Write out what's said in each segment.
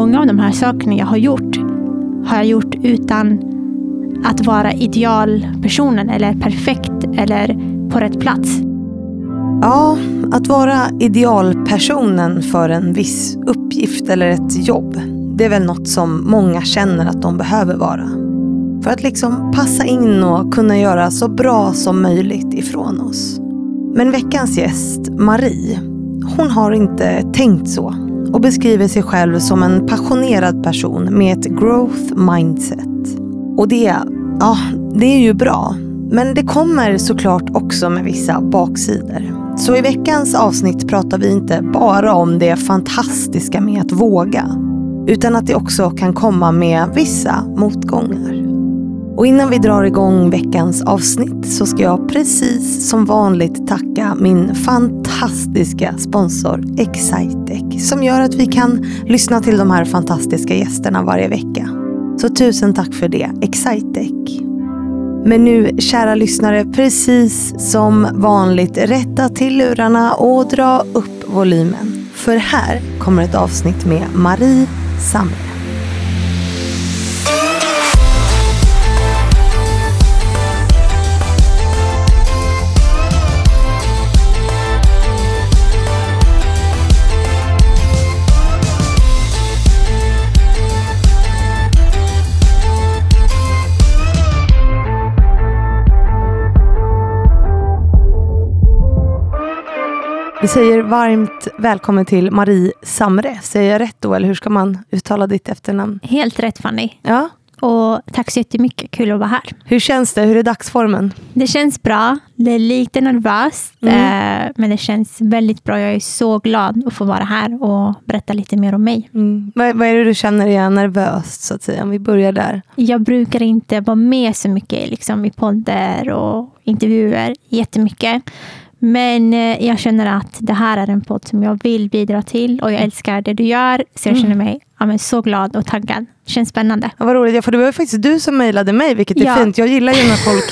många av de här sakerna jag har gjort har jag gjort utan att vara idealpersonen eller perfekt eller på rätt plats. Ja, att vara idealpersonen för en viss uppgift eller ett jobb. Det är väl något som många känner att de behöver vara. För att liksom passa in och kunna göra så bra som möjligt ifrån oss. Men veckans gäst, Marie, hon har inte tänkt så och beskriver sig själv som en passionerad person med ett growth mindset. Och det, ja, det är ju bra. Men det kommer såklart också med vissa baksidor. Så i veckans avsnitt pratar vi inte bara om det fantastiska med att våga, utan att det också kan komma med vissa motgångar. Och innan vi drar igång veckans avsnitt så ska jag precis som vanligt tacka min fantastiska sponsor Excitec som gör att vi kan lyssna till de här fantastiska gästerna varje vecka. Så tusen tack för det, Excitec. Men nu, kära lyssnare, precis som vanligt, rätta till lurarna och dra upp volymen. För här kommer ett avsnitt med Marie Samre. Vi säger varmt välkommen till Marie Samre. Säger jag rätt då, eller hur ska man uttala ditt efternamn? Helt rätt Fanny. Ja. Och tack så jättemycket, kul att vara här. Hur känns det? Hur är dagsformen? Det känns bra. Det är lite nervöst, Mm. eh, men det känns väldigt bra. Jag är så glad att få vara här och berätta lite mer om mig. Mm. Vad, vad är det du känner är nervöst, så att säga? Om vi börjar där. Jag brukar inte vara med så mycket liksom, i poddar och intervjuer jättemycket. Men eh, jag känner att det här är en podd som jag vill bidra till och jag älskar det du gör. Så jag känner mig ja, men så glad och taggad. Känns spännande. Ja, vad roligt, ja, för det var faktiskt du som mejlade mig, vilket är Ja. fint. Jag gillar ju när folk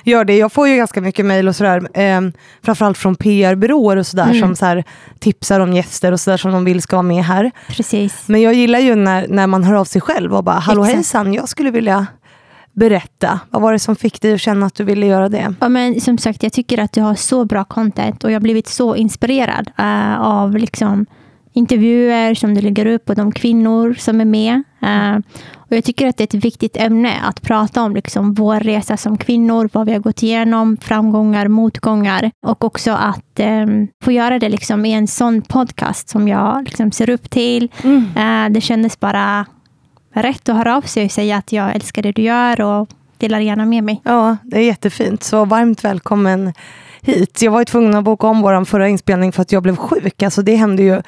gör det. Jag får ju ganska mycket mejl och sådär, eh, framförallt från PR-byråer och sådär, Mm. som så tipsar om gäster och sådär som de vill ska vara med här. Precis. Men jag gillar ju när, när man hör av sig själv och bara, hallå Exakt. hejsan, jag skulle vilja berätta. Vad var det som fick dig att känna att du ville göra det? Ja, men som sagt, jag tycker att du har så bra content och jag har blivit så inspirerad eh, av liksom, intervjuer som du lägger upp och de kvinnor som är med. Eh, och jag tycker att det är ett viktigt ämne att prata om liksom, vår resa som kvinnor, vad vi har gått igenom, framgångar, motgångar och också att eh, få göra det liksom, i en sån podcast som jag liksom, ser upp till. Eh, det kändes bara rätt att höra av sig och säga att jag älskar det du gör och delar gärna med mig. Ja, det är jättefint. Så varmt välkommen hit. Jag var ju tvungen att boka om vår förra inspelning för att jag blev sjuk. Alltså det hände ju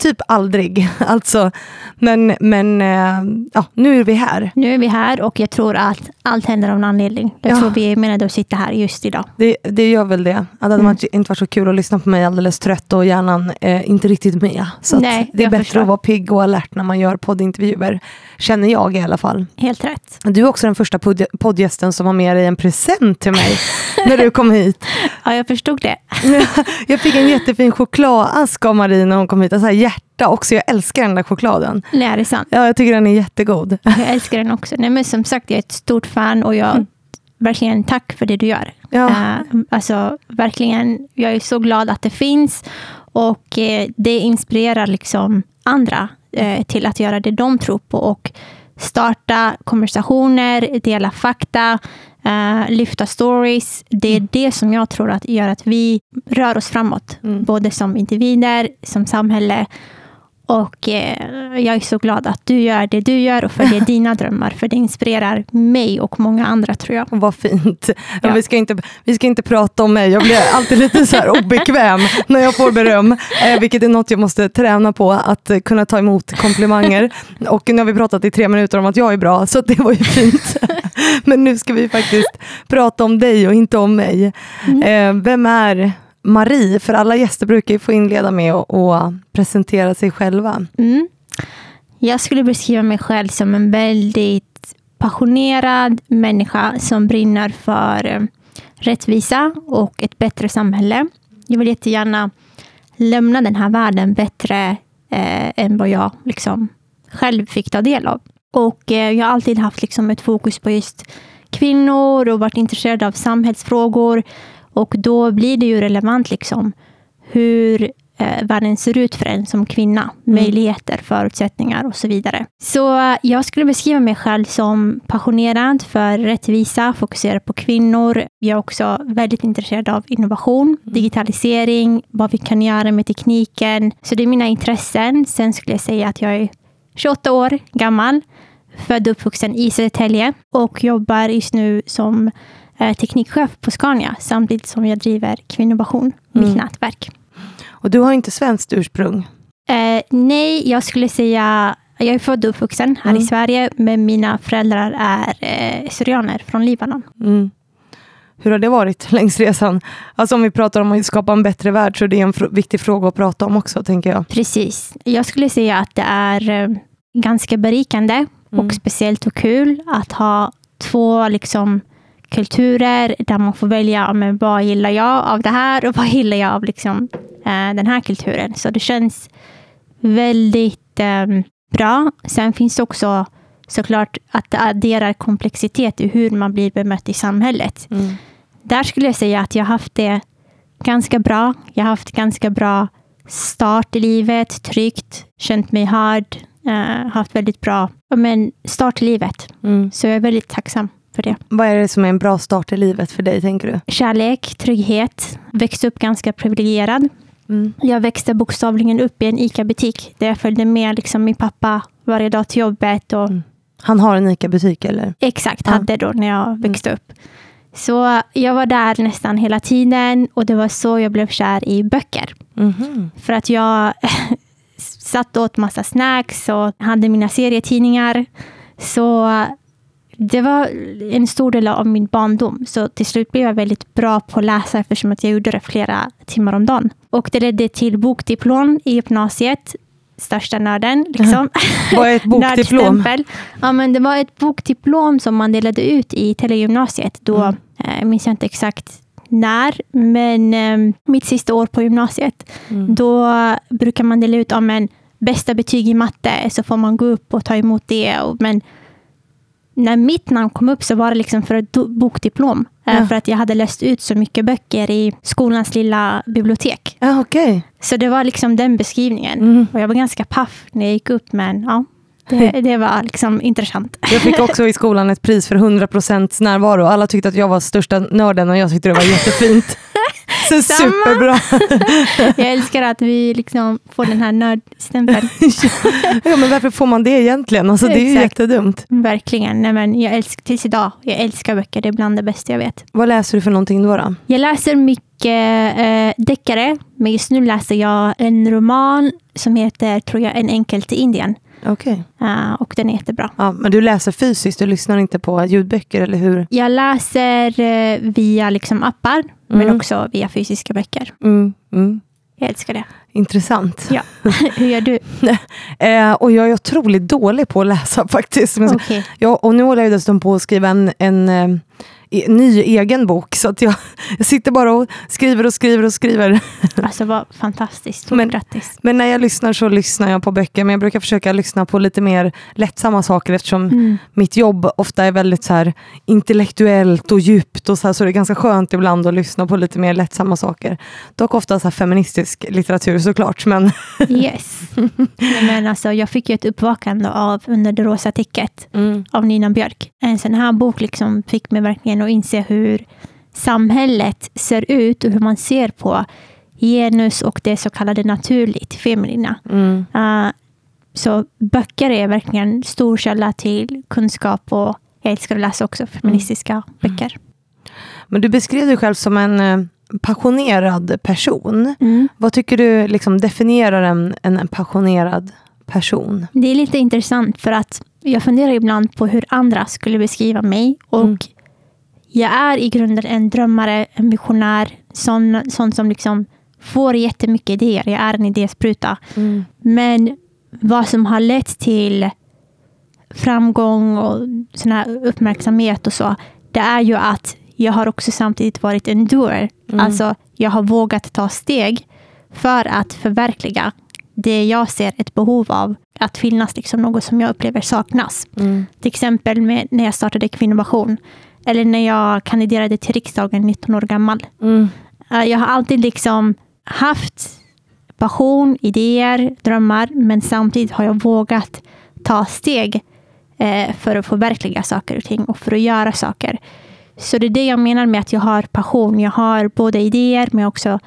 typ aldrig. Alltså, men men eh, ja, nu är vi här. Nu är vi här och jag tror att allt händer av en anledning. Jag Ja. tror vi är menade att sitta här just idag. Det, det gör väl det. Att det hade Mm. inte varit så kul att lyssna på mig alldeles trött och hjärnan eh, inte riktigt med. Så Nej, det är bättre förstår. att vara pigg och alert när man gör poddintervjuer. Känner jag i alla fall. Helt rätt. Du är också den första podd- poddgästen som har med dig en present till mig när du kom hit. Ja, jag förstod det. Jag fick en jättefin chokladask av Marie när hon kom hit. Alltså här hjärta också. Jag älskar den där chokladen. Nej, är det sant? Ja, jag tycker den är jättegod. Jag älskar den också. Nej, men som sagt, jag är ett stort fan och jag verkligen tack för det du gör. Ja. Eh, alltså, verkligen, jag är så glad att det finns och eh, det inspirerar liksom andra eh, till att göra det de tror på och starta konversationer, dela fakta, eh, lyfta stories. Det är det som jag tror att gör att vi rör oss framåt, Mm. både som individer, som samhälle och eh, jag är så glad att du gör det du gör och följer dina drömmar. För det inspirerar mig och många andra tror jag. Vad fint. Ja. Vi, ska inte, vi ska inte prata om mig. Jag blir alltid lite så här obekväm när jag får beröm. Eh, vilket är något jag måste träna på, att kunna ta emot komplimanger. Och nu har vi pratat i tre minuter om att jag är bra, så det var ju fint. Men nu ska vi faktiskt prata om dig och inte om mig. Eh, vem är Marie? För alla gäster brukar ju få inleda med att att presentera sig själva. Mm. Jag skulle beskriva mig själv som en väldigt passionerad människa som brinner för eh, rättvisa och ett bättre samhälle. Jag vill jättegärna lämna den här världen bättre eh, än vad jag liksom själv fick ta del av. Och eh, jag har alltid haft liksom ett fokus på just kvinnor och varit intresserad av samhällsfrågor. Och då blir det ju relevant liksom hur eh, världen ser ut för en som kvinna. Möjligheter, förutsättningar och så vidare. Så eh, jag skulle beskriva mig själv som passionerad för rättvisa, fokuserad på kvinnor. Jag är också väldigt intresserad av innovation, digitalisering, vad vi kan göra med tekniken. Så det är mina intressen. Sen skulle jag säga att jag är 28 år gammal, född och uppvuxen i Södertälje och jobbar just nu som eh, teknikchef på Scania samtidigt som jag driver Kvinnovation, mitt Mm. nätverk. Och du har inte svenskt ursprung. Eh, nej, jag skulle säga jag är född och uppvuxen här Mm. i Sverige, men mina föräldrar är eh, syrianer från Libanon. Mm. Hur har det varit längs resan? Alltså om vi pratar om att skapa en bättre värld så är det en fr- viktig fråga att prata om också, tänker jag. Precis. Jag skulle säga att det är eh, ganska berikande Mm. och speciellt och kul att ha två liksom, kulturer där man får välja ja, men vad gillar jag av det här och vad gillar jag av liksom, eh, den här kulturen. Så det känns väldigt eh, bra. Sen finns det också såklart att det adderar komplexitet i hur man blir bemött i samhället. Mm. Där skulle jag säga att jag har haft det ganska bra. Jag har haft ganska bra start i livet, tryggt, känt mig hörd, eh, haft väldigt bra men start i livet. Mm. Så jag är väldigt tacksam för det. Vad är det som är en bra start i livet för dig, tänker du? Kärlek, trygghet, växte upp ganska privilegierad. Mm. Jag växte bokstavligen upp i en ICA-butik där jag följde med liksom min pappa varje dag till jobbet och Mm. Han har en ICA-butik, eller? exakt Ja. hade då när jag växte upp. Så jag var där nästan hela tiden och det var så jag blev kär i böcker. Mhm. För att jag satt åt massa snacks och hade mina serietidningar. Så det var en stor del av min barndom. Så till slut blev jag väldigt bra på att läsa eftersom att jag gjorde det flera timmar om dagen. Och det ledde till bokdiplom i gymnasiet. Största nörden liksom. Vad är ett bokdiplom? Ja, men det var ett bokdiplom som man delade ut i Telegymnasiet. Då Mm. eh, minns jag inte exakt när, men eh, mitt sista år på gymnasiet. Mm. Då brukar man dela ut om en bästa betyg i matte, så får man gå upp och ta emot det. Och, men när mitt namn kom upp så var det liksom för ett bokdiplom. eh, Ja. För att jag hade läst ut så mycket böcker i skolans lilla bibliotek. Ja, okej. Så det var liksom den beskrivningen. Mm. Och jag var ganska paff när jag gick upp, men ja, det, det var liksom intressant. Jag fick också i skolan ett pris för 100% närvaro. Alla tyckte att jag var största nörden och jag tyckte det var jättefint. Så Samma. superbra. Jag älskar att vi liksom får den här nördstämpeln. ja, men varför får man det egentligen? Alltså, det är ju Exakt. jättedumt. Verkligen. Nej, men jag älskar, tills idag, jag älskar böcker. Det är bland det bästa jag vet. Vad läser du för någonting då? då? Jag läser mycket eh, deckare, men just nu läser jag en roman som heter, tror jag, En enkel till Indien. Okej. Eh, och den är jättebra. Ja, men du läser fysiskt, du lyssnar inte på ljudböcker, eller hur? Jag läser eh, via liksom appar, men Mm. också via fysiska böcker. Mm, mm. Jag älskar det. Intressant. Ja. Hur gör du? Eh, och jag är otroligt dålig på att läsa faktiskt. Men, Okej. ja, och nu håller jag dessutom på att skriva en, en eh, ny egen bok. Så att jag, jag sitter bara och skriver och skriver och skriver. Alltså vad fantastiskt. Stort Men- grattis. Men när jag lyssnar så lyssnar jag på böcker. Men jag brukar försöka lyssna på lite mer lättsamma saker eftersom Mm. mitt jobb ofta är väldigt så här intellektuellt och djupt. Och så, här, så det är ganska skönt ibland att lyssna på lite mer lättsamma saker. Dock ofta så feministisk litteratur såklart. Men Yes. Men alltså, jag fick ju ett uppvaknande av Under det rosa täcket av Nina Björk. En sån här bok liksom fick mig verkligen att inse hur samhället ser ut och hur man ser på genus och det så kallade naturligt feminina. Mm. Uh, så böcker är verkligen stor källa till kunskap och jag älskar att läsa också feministiska böcker. Men du beskrev dig själv som en eh, passionerad person. Mm. Vad tycker du liksom definierar en, en passionerad person? Det är lite intressant för att jag funderar ibland på hur andra skulle beskriva mig. Och Mm. Jag är i grunden en drömmare, en visionär, sån, sån som liksom får jättemycket idéer. Jag är en idéspruta. Men vad som har lett till framgång och sån här uppmärksamhet och så, det är ju att jag har också samtidigt varit en doer. Mm. Alltså, jag har vågat ta steg för att förverkliga det jag ser ett behov av att finnas liksom något som jag upplever saknas. Mm. Till exempel med, när jag startade Kvinnovation eller när jag kandiderade till riksdagen 19 år gammal. Mm. Eh, Jag har alltid liksom haft passion, idéer, drömmar, men samtidigt har jag vågat ta steg eh, för att förverkliga saker och ting och för att göra saker. Så det är det jag menar med att jag har passion. Jag har både idéer, men också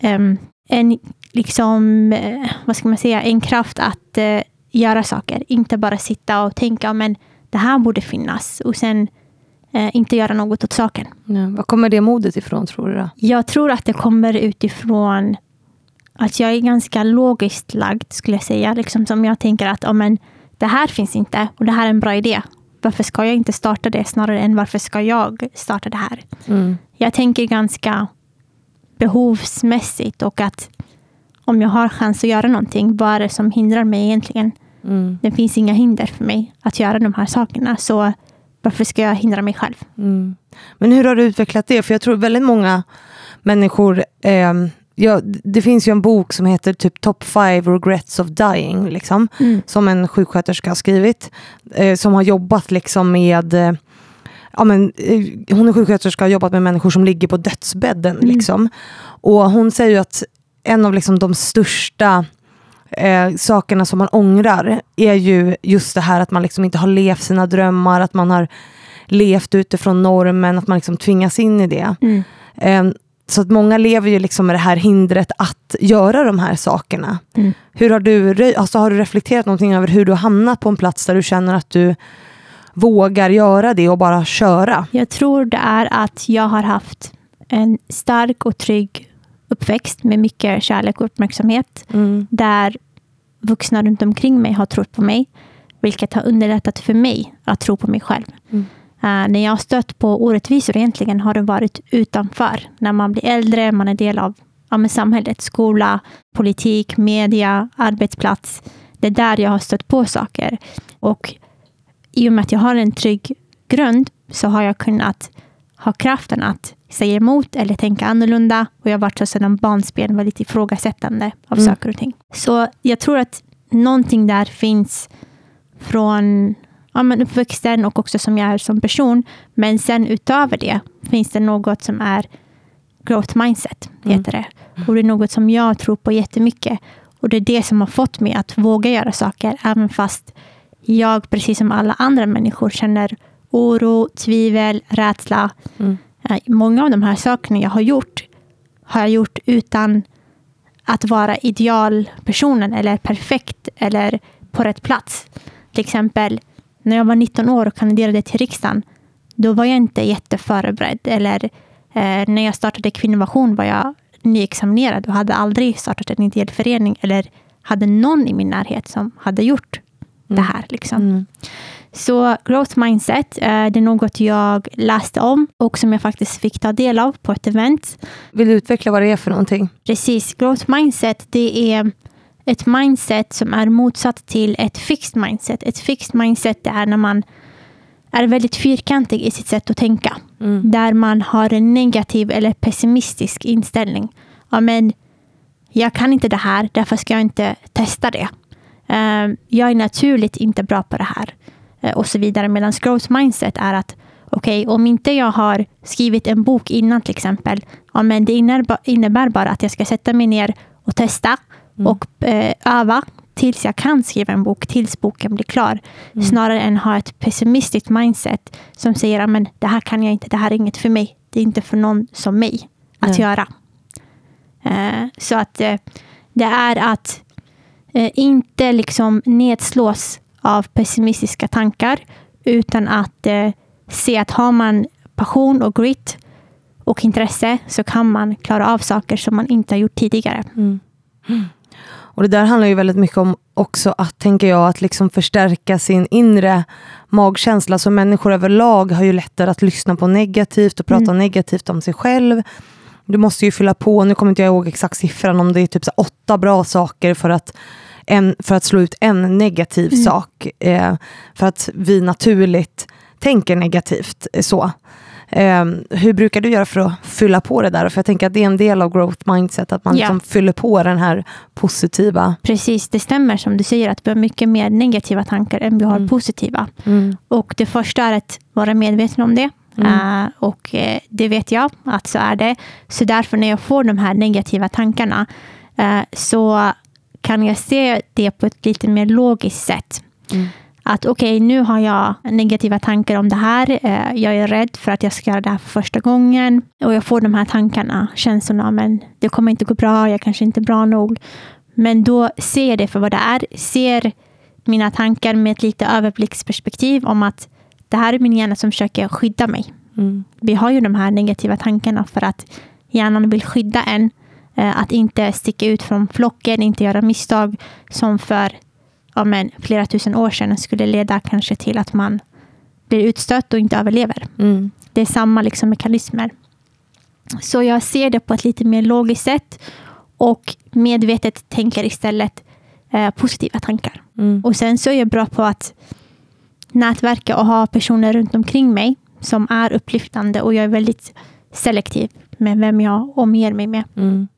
ehm, en, liksom, eh, vad ska man säga, en kraft att göra saker. Inte bara sitta och tänka, men det här borde finnas och sen inte göra något åt saken. Ja. Var kommer det modet ifrån tror du? Då? Jag tror att det kommer utifrån att jag är ganska logiskt lagd, skulle jag säga. Liksom som jag tänker att oh, men, det här finns inte och det här är en bra idé. Varför ska jag inte starta det snarare än varför ska jag starta det här? Mm. Jag tänker ganska behovsmässigt och att om jag har chans att göra någonting, vad är det som hindrar mig egentligen? Mm. Det finns inga hinder för mig att göra de här sakerna, så varför ska jag hindra mig själv? Mm. Men hur har du utvecklat det? För jag tror väldigt många människor eh, ja, det finns ju en bok som heter typ Top 5 Regrets of Dying, liksom, Mm. som en sjuksköterska har skrivit, eh, som har jobbat liksom med eh, Ja, men, eh, hon är sjuksköterska och har jobbat med människor som ligger på dödsbädden. Mm. Liksom. Och hon säger ju att en av liksom, de största eh, sakerna som man ångrar är ju just det här att man liksom inte har levt sina drömmar, att man har levt utifrån normen, att man liksom tvingas in i det. Mm. Eh, så att många lever ju liksom med det här hindret att göra de här sakerna. Mm. Hur har, du, alltså har du reflekterat någonting över hur du har hamnat på en plats där du känner att du vågar göra det och bara köra? Jag tror det är att jag har haft en stark och trygg uppväxt med mycket kärlek och uppmärksamhet. Mm. Där vuxna runt omkring mig har trott på mig. Vilket har underlättat för mig att tro på mig själv. Mm. Eh, när jag har stött på orättvisor egentligen har det varit utanför. När man blir äldre, man är del av ja, samhället, skola, politik, media, arbetsplats. Det är där jag har stött på saker. Och i och med att jag har en trygg grund så har jag kunnat ha kraften att säga emot eller tänka annorlunda. Och jag har varit så sedan barnsben väldigt ifrågasättande av Mm. saker och ting. Så jag tror att någonting där finns från ja, men uppväxten och också som jag är som person. Men sen utöver det finns det något som är growth mindset, Mm. heter det. Och det är något som jag tror på jättemycket. Och det är det som har fått mig att våga göra saker, även fast jag, precis som alla andra människor, känner oro, tvivel, rädsla. Mm. Eh, Många av de här sakerna jag har gjort, har jag gjort utan att vara idealpersonen eller perfekt eller på rätt plats. Till exempel när jag var 19 år och kandiderade till riksdagen, då var jag inte jätteförberedd. Eller eh, när jag startade Kvinnovation var jag nyexaminerad och hade aldrig startat en ideell förening eller hade någon i min närhet som hade gjort det här. Liksom. Mm. Så growth mindset, eh, det är något jag läste om och som jag faktiskt fick ta del av på ett event. Vill du utveckla vad det är för någonting? Precis, growth mindset det är ett mindset som är motsatt till ett fixed mindset. Ett fixed mindset är när man är väldigt fyrkantig i sitt sätt att tänka. Mm. Där man har en negativ eller pessimistisk inställning. Ja, men jag kan inte det här, därför ska jag inte testa det. Eh, jag är naturligt inte bra på det här. Eh, och så vidare. Medan growth mindset är att okej, om inte jag har skrivit en bok innan till exempel, ja, men det innebär, bara att jag ska sätta mig ner och testa och eh, öva tills jag kan skriva en bok, tills boken blir klar. Snarare än ha ett pessimistiskt mindset som säger att men det här kan jag inte, det här är inget för mig. Det är inte för någon som mig att Nej. göra. Eh, så att eh, det är att eh, inte liksom nedslås av pessimistiska tankar utan att eh, se att har man passion och grit och intresse så kan man klara av saker som man inte har gjort tidigare. Mm. Och det där handlar ju väldigt mycket om också att, tänker jag, att liksom förstärka sin inre magkänsla. Så människor överlag har ju lättare att lyssna på negativt och prata Mm. negativt om sig själv. Du måste ju fylla på, nu kommer inte jag ihåg exakt siffran, om det är typ så åtta bra saker för att, en, för att slå ut en negativ Mm. sak. Eh, för att vi naturligt tänker negativt. eh, så. Eh, hur brukar du göra för att fylla på det där? För jag tänker att det är en del av growth mindset, att man Ja. liksom fyller på den här positiva. Precis, det stämmer som du säger att vi har mycket mer negativa tankar än vi har Mm. positiva. Mm. Och det första är att vara medveten om det. Mm. Eh, och eh, det vet jag att så är det. Så därför när jag får de här negativa tankarna eh, så kan jag se det på ett lite mer logiskt sätt. Mm. Att okej, nu har jag negativa tankar om det här. Eh, jag är rädd för att jag ska göra det här för första gången. Och jag får de här tankarna, känslorna, men det kommer inte gå bra, jag kanske inte är bra nog. Men då ser jag det för vad det är. Ser mina tankar med ett lite överblicksperspektiv om att det här är min hjärna som försöker skydda mig. Mm. Vi har ju de här negativa tankarna för att hjärnan vill skydda en. Eh, Att inte sticka ut från flocken, inte göra misstag som för ja, men, flera tusen år sedan skulle leda kanske till att man blir utstött och inte överlever. Mm. Det är samma liksom mekanismer. Så jag ser det på ett lite mer logiskt sätt och medvetet tänker istället eh, positiva tankar. Mm. Och sen så är jag bra på att nätverka och ha personer runt omkring mig som är upplyftande och jag är väldigt selektiv med vem jag omger mig med. Mm.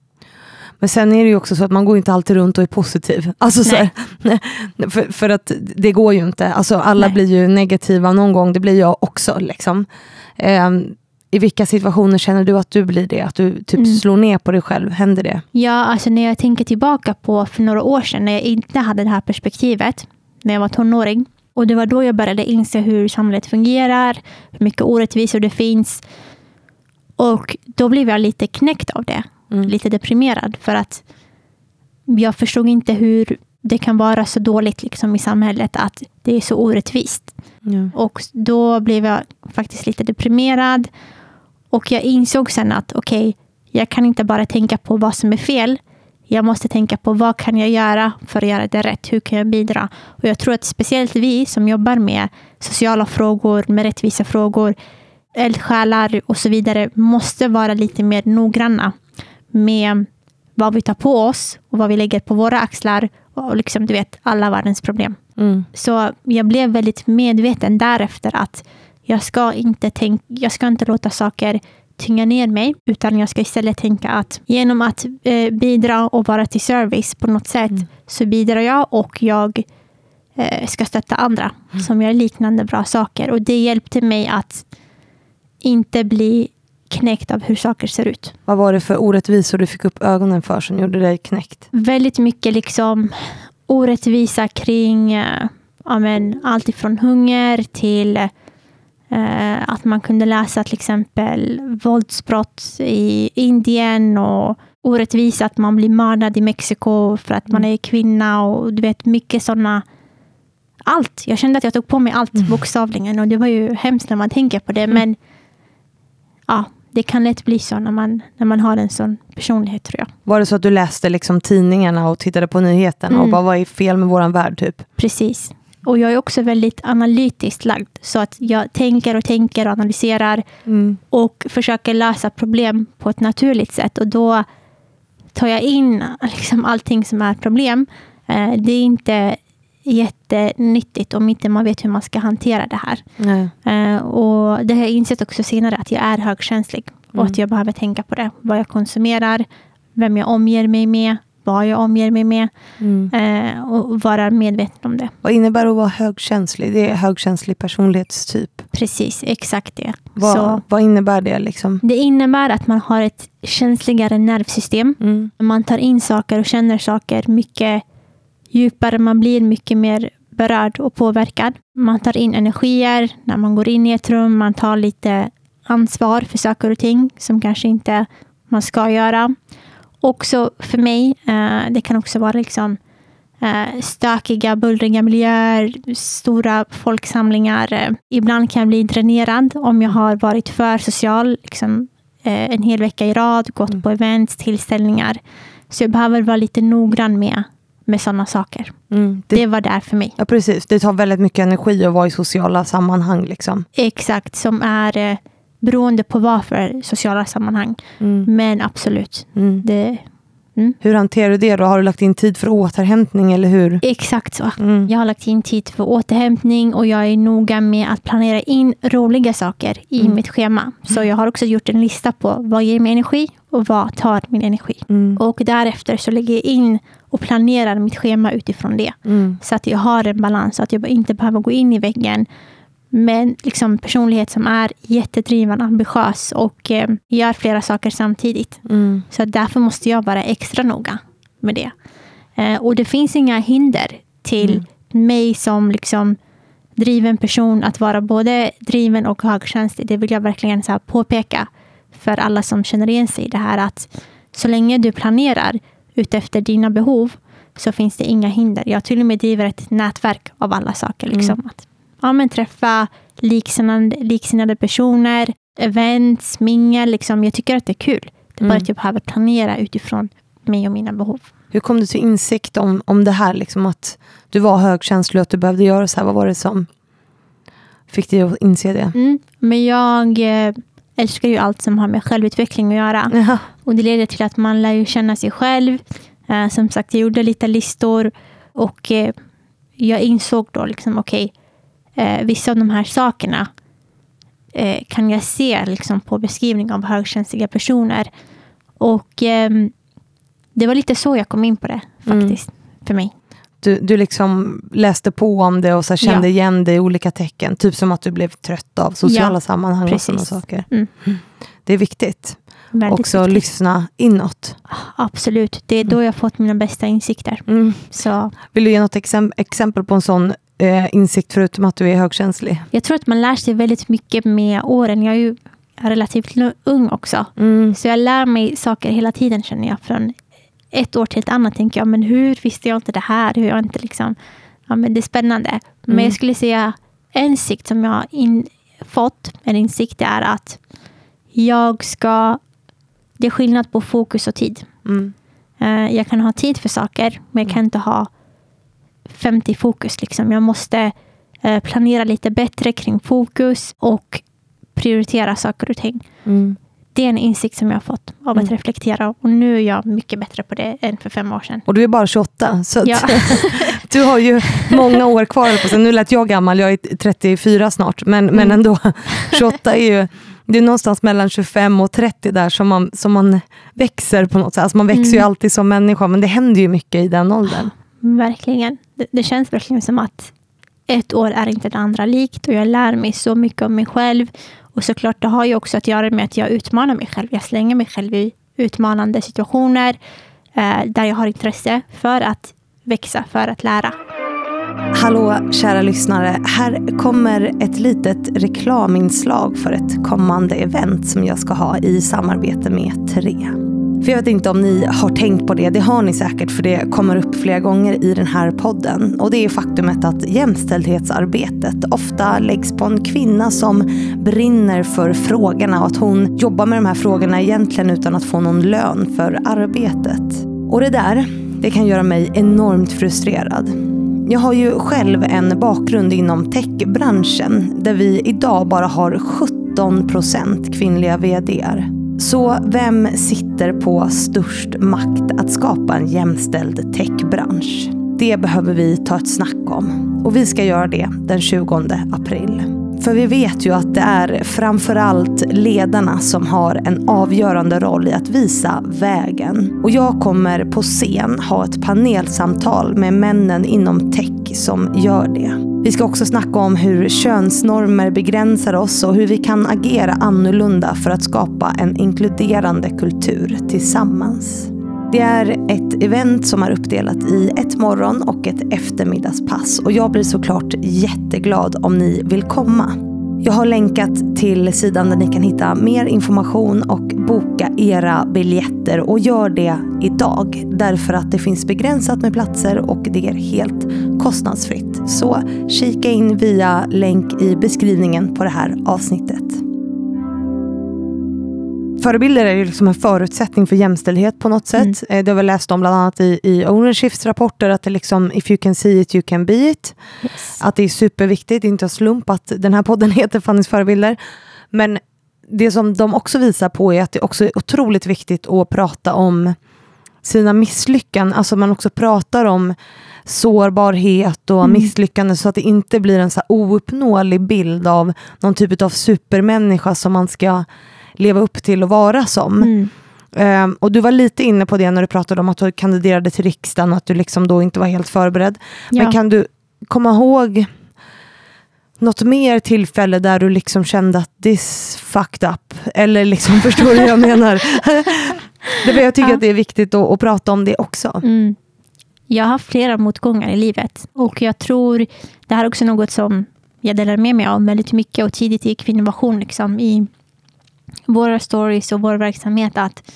Men sen är det ju också så att man går inte alltid runt och är positiv. Alltså så här, för, för att det går ju inte. Alltså alla Nej. blir ju negativa någon gång, det blir jag också. Liksom. Ehm, I vilka situationer känner du att du blir det? Att du typ Mm. slår ner på dig själv? Händer det? Ja, alltså när jag tänker tillbaka på för några år sedan när jag inte hade det här perspektivet, när jag var tonåring. Och det var då jag började inse hur samhället fungerar, hur mycket orättvisor det finns. Och då blev jag lite knäckt av det. Mm. Lite deprimerad för att jag förstod inte hur det kan vara så dåligt liksom, i samhället att det är så orättvist. Ja. Och då blev jag faktiskt lite deprimerad. Och jag insåg sen att okej, jag kan inte bara tänka på vad som är fel. Jag måste tänka på vad kan jag göra för att göra det rätt? Hur kan jag bidra? Och jag tror att speciellt vi som jobbar med sociala frågor, med rättvisa frågor, eldsjälar och så vidare måste vara lite mer noggranna med vad vi tar på oss och vad vi lägger på våra axlar och liksom, du vet, alla världens problem. Mm. Så jag blev väldigt medveten därefter att jag ska inte, tänk, jag ska inte låta saker tynga ner mig, utan jag ska istället tänka att genom att eh, bidra och vara till service på något sätt Mm. så bidrar jag och jag eh, ska stötta andra som gör liknande bra saker. Och det hjälpte mig att inte bli knäckt av hur saker ser ut. Vad var det för orättvisor du fick upp ögonen för som gjorde dig knäckt? väldigt mycket liksom orättvisa kring eh, ja, men, allt ifrån hunger till eh, att man kunde läsa till exempel våldsbrott i Indien och orättvisa att man blir mördad i Mexiko för att man är kvinna och du vet mycket sådana allt. Jag kände att jag tog på mig allt bokstavligen och det var ju hemskt när man tänker på det men ja, det kan lätt bli så när man, när man har en sån personlighet tror jag. Var det så att du läste liksom tidningarna och tittade på nyheterna och Mm. bara vad är fel med våran värld typ? Precis. Och jag är också väldigt analytiskt lagd. Så att jag tänker och tänker och analyserar Mm. och försöker lösa problem på ett naturligt sätt. Och då tar jag in liksom allting som är problem. Eh, Det är inte jättenyttigt om inte man vet hur man ska hantera det här. Eh, Och det har jag insett också senare att jag är högkänslig. Och Mm. att jag behöver tänka på det. Vad jag konsumerar, vem jag omger mig med, vad jag omger mig med. Mm. eh, Och vara medveten om det. Vad innebär det att vara högkänslig? Det är högkänslig personlighetstyp. Precis, exakt det. Vad, Så vad innebär det? Liksom? det innebär att man har ett känsligare nervsystem. Mm. Man tar in saker och känner saker mycket djupare. Man blir mycket mer berörd och påverkad. Man tar in energier när man går in i ett rum. Man tar lite ansvar för saker och ting som kanske inte man ska göra. Också för mig, eh, det kan också vara liksom eh, stökiga, bullriga miljöer, stora folksamlingar. Eh, Ibland kan jag bli dränerad om jag har varit för social liksom, en hel vecka i rad, gått Mm. på events, tillställningar. Så jag behöver vara lite noggrann med, med sådana saker. Mm. Det, Det var där för mig. ja, precis. Det tar väldigt mycket energi att vara i sociala sammanhang. Liksom. Exakt, som är eh, beroende på vad för sociala sammanhang. Mm. Men absolut, Mm. det, Mm. Hur hanterar du det då? Har du lagt in tid för återhämtning eller hur? Exakt så. Mm. Jag har lagt in tid för återhämtning och jag är noga med att planera in roliga saker i Mm. mitt schema. Så jag har också gjort en lista på vad ger mig energi och vad tar min energi. Och därefter så lägger jag in och planerar mitt schema utifrån det. Mm. Så att jag har en balans, så att jag inte behöver gå in i väggen med en liksom, personlighet som är jättedriven, ambitiös och eh, gör flera saker samtidigt. Mm. Så därför måste jag vara extra noga med det. Eh, och det finns inga hinder till mig som liksom driven person att vara både driven och högkänslig. Det vill jag verkligen så påpeka för alla som känner igen sig i det här att så länge du planerar utefter dina behov så finns det inga hinder. Jag till och med driver ett nätverk av alla saker. Liksom. Att, ja, men träffa liksinnade, liksinnade personer, events, mingel. Liksom. Jag tycker att det är kul. Det är bara Mm. att jag behöver planera utifrån mig och mina behov. Hur kom du till insikt om, om det här? Liksom att du var högkänslig och att du behövde göra så här. Vad var det som fick dig att inse det? Mm. Men jag eh, älskar ju allt som har med självutveckling att göra. Jaha. Och det leder till att man lär ju känna sig själv. Eh, som sagt, jag gjorde lite listor och eh, jag insåg då liksom, okej, eh, vissa av de här sakerna eh, kan jag se liksom, på beskrivning av högkänsliga personer. Och ehm, det var lite så jag kom in på det faktiskt, för mig. Du, du liksom läste på om det och så kände Ja. igen det i olika tecken. Typ som att du blev trött av sociala Ja, sammanhang och precis. sådana saker. Mm. Det är viktigt. Väldigt Också viktigt. lyssna inåt. Absolut, det är då jag fått mina bästa insikter. Mm. Så Vill du ge något exem- exempel på en sån eh, insikt förutom att du är högkänslig? jag tror att man lär sig väldigt mycket med åren. Jag är ju relativt ung också. Mm. Så jag lär mig saker hela tiden känner jag. Från ett år till ett annat tänker jag, men hur visste jag inte det här? Hur jag inte liksom, ja, men det är spännande. Men Mm. jag skulle säga en insikt som jag har in, fått, en insikt är att jag ska, det är skillnad på fokus och tid. Mm. Eh, jag kan ha tid för saker, men jag kan inte ha 50 fokus. Liksom. Jag måste eh, planera lite bättre kring fokus och prioritera saker och ting. Mm. Det är en insikt som jag har fått av att reflektera och nu är jag mycket bättre på det än för fem år sedan. Och du är bara 28, så Ja. du har ju många år kvar på sig. Nu lät jag gammal, jag är 34 snart, men, men Mm. ändå. 28 är ju det är någonstans mellan 25 och 30 där som man, som man växer på något sätt. Alltså man växer ju Mm. alltid som människa, men det händer ju mycket i den åldern. Verkligen. Det, det känns verkligen som att ett år är inte det andra likt och jag lär mig så mycket om mig själv. Och såklart, det har ju också att göra med att jag utmanar mig själv. Jag slänger mig själv i utmanande situationer eh, där jag har intresse för att växa, för att lära. Hallå kära lyssnare, här kommer ett litet reklaminslag för ett kommande event som jag ska ha i samarbete med Tre. För jag vet inte om ni har tänkt på det, det har ni säkert för det kommer upp flera gånger i den här podden. Och det är faktumet att jämställdhetsarbetet ofta läggs på en kvinna som brinner för frågorna och att hon jobbar med de här frågorna egentligen utan att få någon lön för arbetet. Och det där, det kan göra mig enormt frustrerad. Jag har ju själv en bakgrund inom techbranschen där vi idag bara har 17% kvinnliga VDR. Så vem sitter på störst makt att skapa en jämställd techbransch? Det behöver vi ta ett snack om. Och vi ska göra det den 20 april. För vi vet ju att det är framförallt ledarna som har en avgörande roll i att visa vägen. Och jag kommer på scen ha ett panelsamtal med männen inom tech som gör det. Vi ska också snacka om hur könsnormer begränsar oss och hur vi kan agera annorlunda för att skapa en inkluderande kultur tillsammans. Det är ett event som är uppdelat i ett morgon och ett eftermiddagspass och jag blir såklart jätteglad om ni vill komma. Jag har länkat till sidan där ni kan hitta mer information och boka era biljetter och gör det idag därför att det finns begränsat med platser och det är helt kostnadsfritt. Så kika in via länk i beskrivningen på det här avsnittet. Förebilder är ju liksom en förutsättning för jämställdhet på något sätt. Mm. Det har vi läst om bland annat i, i ownershifts rapporter att det liksom, if you can see it you can be it. Yes. Att det är superviktigt, det är inte en slump att den här podden heter Fannys förebilder. Men det som de också visar på är att det också är otroligt viktigt att prata om sina misslyckanden, alltså man också pratar om sårbarhet och Mm. misslyckande så att det inte blir en så ouppnåelig bild av någon typ av supermänniska som man ska leva upp till och vara som. Mm. Ehm, och du var lite inne på det när du pratade om att du kandiderade till riksdagen och att du liksom då inte var helt förberedd. Ja. Men kan du komma ihåg något mer tillfälle där du liksom kände att this fucked up? Eller liksom, förstår du vad jag menar? det, jag tycker Ja. att det är viktigt att, att prata om det också. Mm. Jag har haft flera motgångar i livet och jag tror det här är också något som jag delar med mig av väldigt mycket och tidigt i Kvinnovation liksom, i våra stories och vår verksamhet att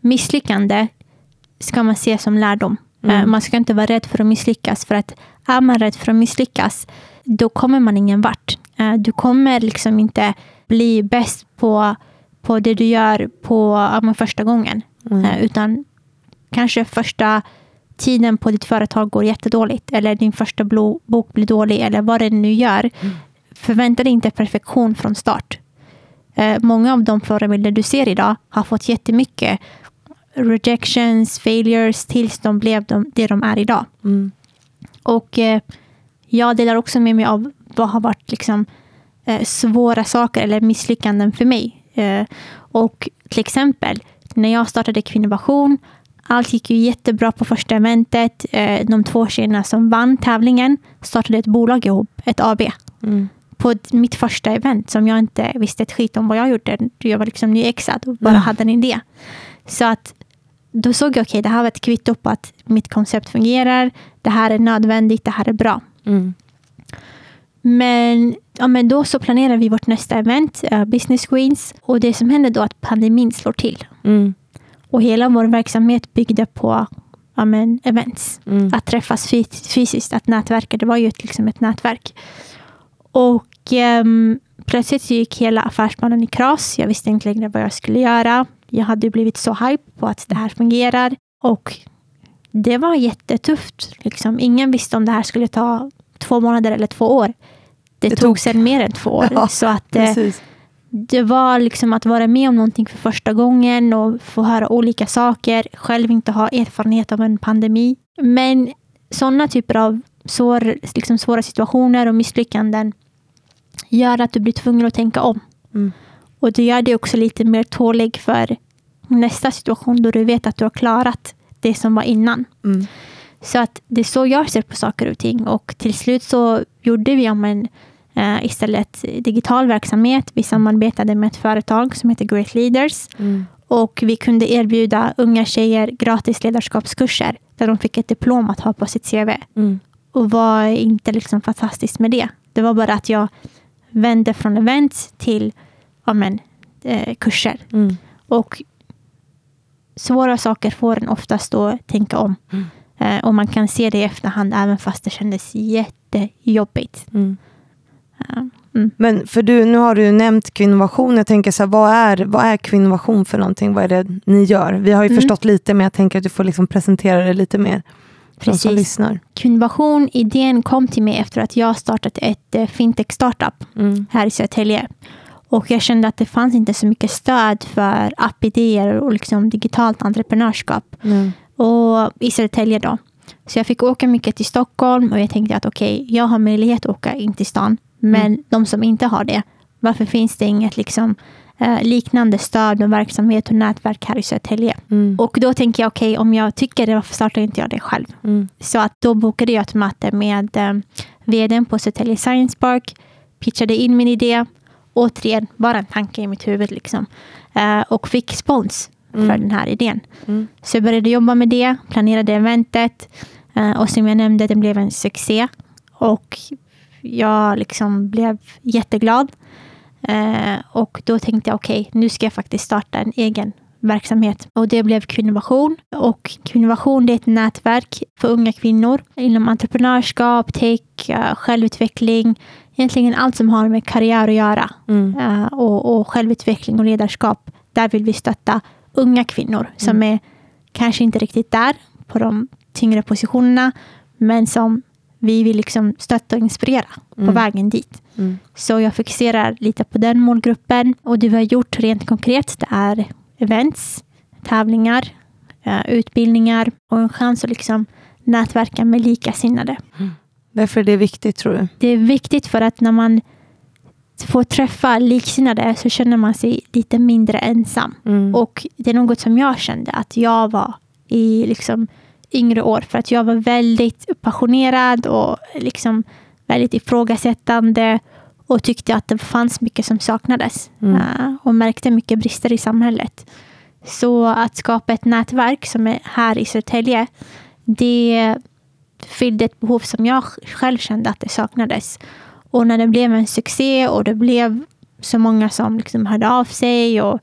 misslyckande ska man se som lärdom. Mm. Eh, Man ska inte vara rädd för att misslyckas för att är man rädd för att misslyckas då kommer man ingen vart. Eh, Du kommer liksom inte bli bäst på, på det du gör på ja, första gången. Mm. Eh, Utan kanske första tiden på ditt företag går jättedåligt eller din första bok blir dålig eller vad det nu gör. Förvänta dig inte perfektion från start. Eh, många av de förebilder du ser idag har fått jättemycket rejections, failures tills de blev de, det de är idag. Mm. Och eh, jag delar också med mig av vad har varit liksom, eh, svåra saker eller misslyckanden för mig. Eh, och till exempel, när jag startade Kvinnovation, allt gick ju jättebra på första eventet. Eh, de två tjejerna som vann tävlingen startade ett bolag ihop, ett AB. Mm. På mitt första event som jag inte visste ett skit om vad jag gjorde. Jag var liksom nyexad och bara Mm. hade en idé. Så att då såg jag, okej, det här var ett kvitto på att mitt koncept fungerar. Det här är nödvändigt, det här är bra. Mm. Men, ja, men då så planerar vi vårt nästa event, eh, Business Queens. Och det som händer då är att pandemin slår till. Mm. Och hela vår verksamhet byggde på ja, men, events. Mm. Att träffas fys- fysiskt, att nätverka. Det var ju ett, liksom ett nätverk. Och ehm, plötsligt så gick hela affärsplanen i kras. Jag visste inte längre vad jag skulle göra. Jag hade blivit så hype på att det här fungerar. Och det var jättetufft. Liksom. Ingen visste om det här skulle ta två månader eller två år. Det, Det tog tog- sen mer än två år. Ja, så att, eh, det var liksom att vara med om någonting för första gången och få höra olika saker. Själv inte ha erfarenhet av en pandemi. Men sådana typer av svår, liksom svåra situationer och misslyckanden gör att du blir tvungen att tänka om. Mm. Och det gör dig också lite mer tålig för nästa situation då du vet att du har klarat det som var innan. Mm. Så att det är så jag ser på saker och ting. Och till slut så gjorde vi om en eh, istället digital verksamhet. Vi samarbetade med ett företag som heter Great Leaders. Mm. Och vi kunde erbjuda unga tjejer gratis ledarskapskurser där de fick ett diplom att ha på sitt CV. Mm. Och var inte liksom fantastiskt med det. Det var bara att jag vände från event till ja, men, eh, kurser. Mm. Och svåra saker får en oftast då tänka om. Mm. Eh, och man kan se det i efterhand även fast det kändes jättejobbigt. Mm. Eh, mm. Men för du, nu har du ju nämnt kvinnovation. Jag tänker så här, vad är, vad är kvinnovation för någonting? Vad är det ni gör? Vi har ju Mm. förstått lite, men jag tänker att du får liksom presentera det lite mer. De som Precis. lyssnar. Kvinnovation, idén kom till mig efter att jag startat ett eh, fintech-startup Mm. här i Södertälje. Och jag kände att det fanns inte så mycket stöd för appidéer och liksom digitalt entreprenörskap. Mm. Och i Södertälje då. Så jag fick åka mycket till Stockholm och jag tänkte att okej, jag har möjlighet att åka in till stan. Men de som inte har det, varför finns det inget liksom, liknande stöd och verksamhet och nätverk här i Södertälje? Mm. Och då tänker jag, okej, om jag tycker det, varför startar inte jag det själv? Mm. Så att då bokade jag ett möte med eh, vdn på Södertälje Science Park, pitchade in min idé, återigen bara en tanke i mitt huvud liksom. Eh, och fick spons för Mm. den här idén. Mm. Så jag började jobba med det, planerade eventet eh, och som jag nämnde, det blev en succé. Och jag liksom blev jätteglad. Eh, och då tänkte jag, okej, nu ska jag faktiskt starta en egen verksamhet. Och det blev Kvinnovation. Och Kvinnovation det är ett nätverk för unga kvinnor inom entreprenörskap, tech, eh, självutveckling. Egentligen allt som har med karriär att göra. Mm. Eh, och, och självutveckling och ledarskap. Där vill vi stötta unga kvinnor som är kanske inte riktigt där på de tyngre positionerna. Men som vi vill liksom stötta och inspirera på Mm. vägen dit. Mm. Så jag fokuserar lite på den målgruppen. Och det vi har gjort rent konkret det är events, tävlingar, eh, utbildningar och en chans att liksom nätverka med likasinnade. Därför är det viktigt tror du? Det är viktigt för att när man får träffa likasinnade så känner man sig lite mindre ensam. Mm. Och det är något som jag kände att jag var i liksom yngre år. För att jag var väldigt passionerad och liksom väldigt ifrågasättande och tyckte att det fanns mycket som saknades Mm. eh, och märkte mycket brister i samhället. Så att skapa ett nätverk som är här i Södertälje, det fyllde ett behov som jag själv kände att det saknades. Och när det blev en succé och det blev så många som liksom hörde av sig och,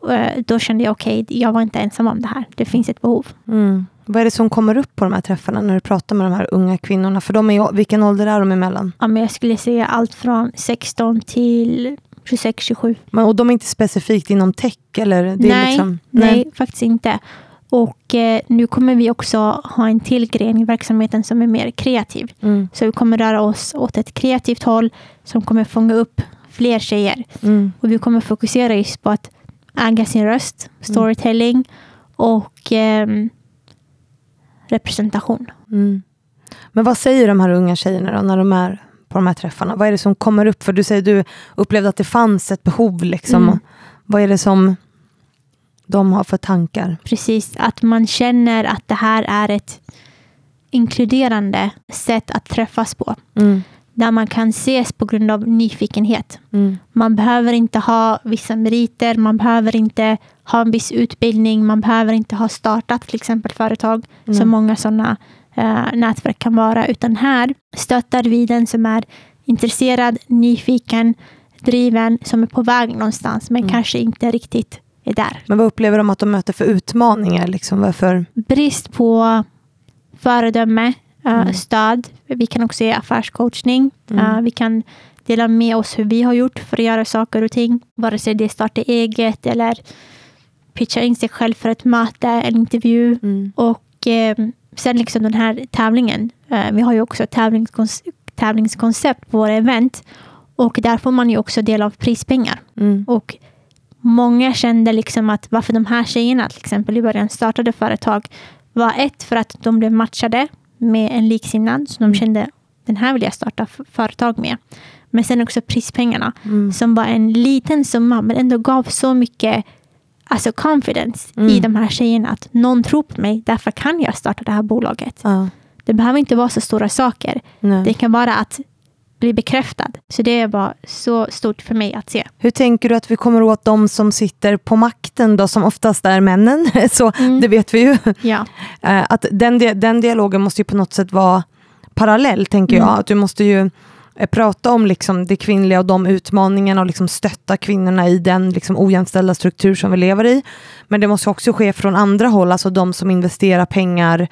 och eh, då kände jag okej, jag var inte ensam om det här. Det finns ett behov. Mm. Vad är det som kommer upp på de här träffarna när du pratar med de här unga kvinnorna? För de är, vilken ålder är de emellan? Ja, men jag skulle säga allt från 16 till 26-27. Men, och de är inte specifikt inom tech? Eller? Det nej, liksom, nej, faktiskt inte. Och eh, nu kommer vi också ha en till gren i verksamheten som är mer kreativ. Mm. Så vi kommer röra oss åt ett kreativt håll som kommer fånga upp fler tjejer. Mm. Och vi kommer fokusera just på att äga sin röst, storytelling och ehm, representation. Mm. Men vad säger de här unga tjejerna då, när de är på de här träffarna? Vad är det som kommer upp? För du säger du upplevde att det fanns ett behov. Liksom. Mm. Vad är det som de har för tankar? Precis, att man känner att det här är ett inkluderande sätt att träffas på. Mm. Där man kan ses på grund av nyfikenhet. Mm. Man behöver inte ha vissa meriter, man behöver inte ha en viss utbildning, man behöver inte ha startat till exempel företag, Mm. som många sådana eh, nätverk kan vara. Utan här stöttar vi den som är intresserad, nyfiken, driven, som är på väg någonstans, men Mm. kanske inte riktigt är där. Men vad upplever de att de möter för utmaningar? Liksom? Varför? Brist på föredöme, Mm. stöd. Vi kan också ge affärscoachning. Mm. Eh, vi kan dela med oss hur vi har gjort för att göra saker och ting. Vare sig det är starta eget eller pitcha in sig själv för ett möte, en intervju. Mm. Och eh, sen liksom den här tävlingen. Eh, vi har ju också tävlingskons- tävlingskoncept på våra event. Och där får man ju också del av prispengar. Mm. Och många kände liksom att varför de här tjejerna till exempel i början startade företag var ett för att de blev matchade med en liksinnad. Så de Mm. kände den här vill jag starta företag med. Men sen också prispengarna Mm. som var en liten summa men ändå gav så mycket alltså confidence Mm. i de här tjejerna att någon tror på mig, därför kan jag starta det här bolaget. Ja. Det behöver inte vara så stora saker. Nej. Det kan vara att bli bekräftad. Så det var så stort för mig att se. Hur tänker du att vi kommer åt de som sitter på makten då, som oftast är männen? Så Mm. det vet vi ju. Ja. Eh, Att den, den dialogen måste ju på något sätt vara parallell, tänker jag. Mm. Att du måste ju eh, prata om liksom det kvinnliga och de utmaningarna och liksom stötta kvinnorna i den liksom ojämställda struktur som vi lever i. Men det måste också ske från andra håll, alltså de som investerar pengar,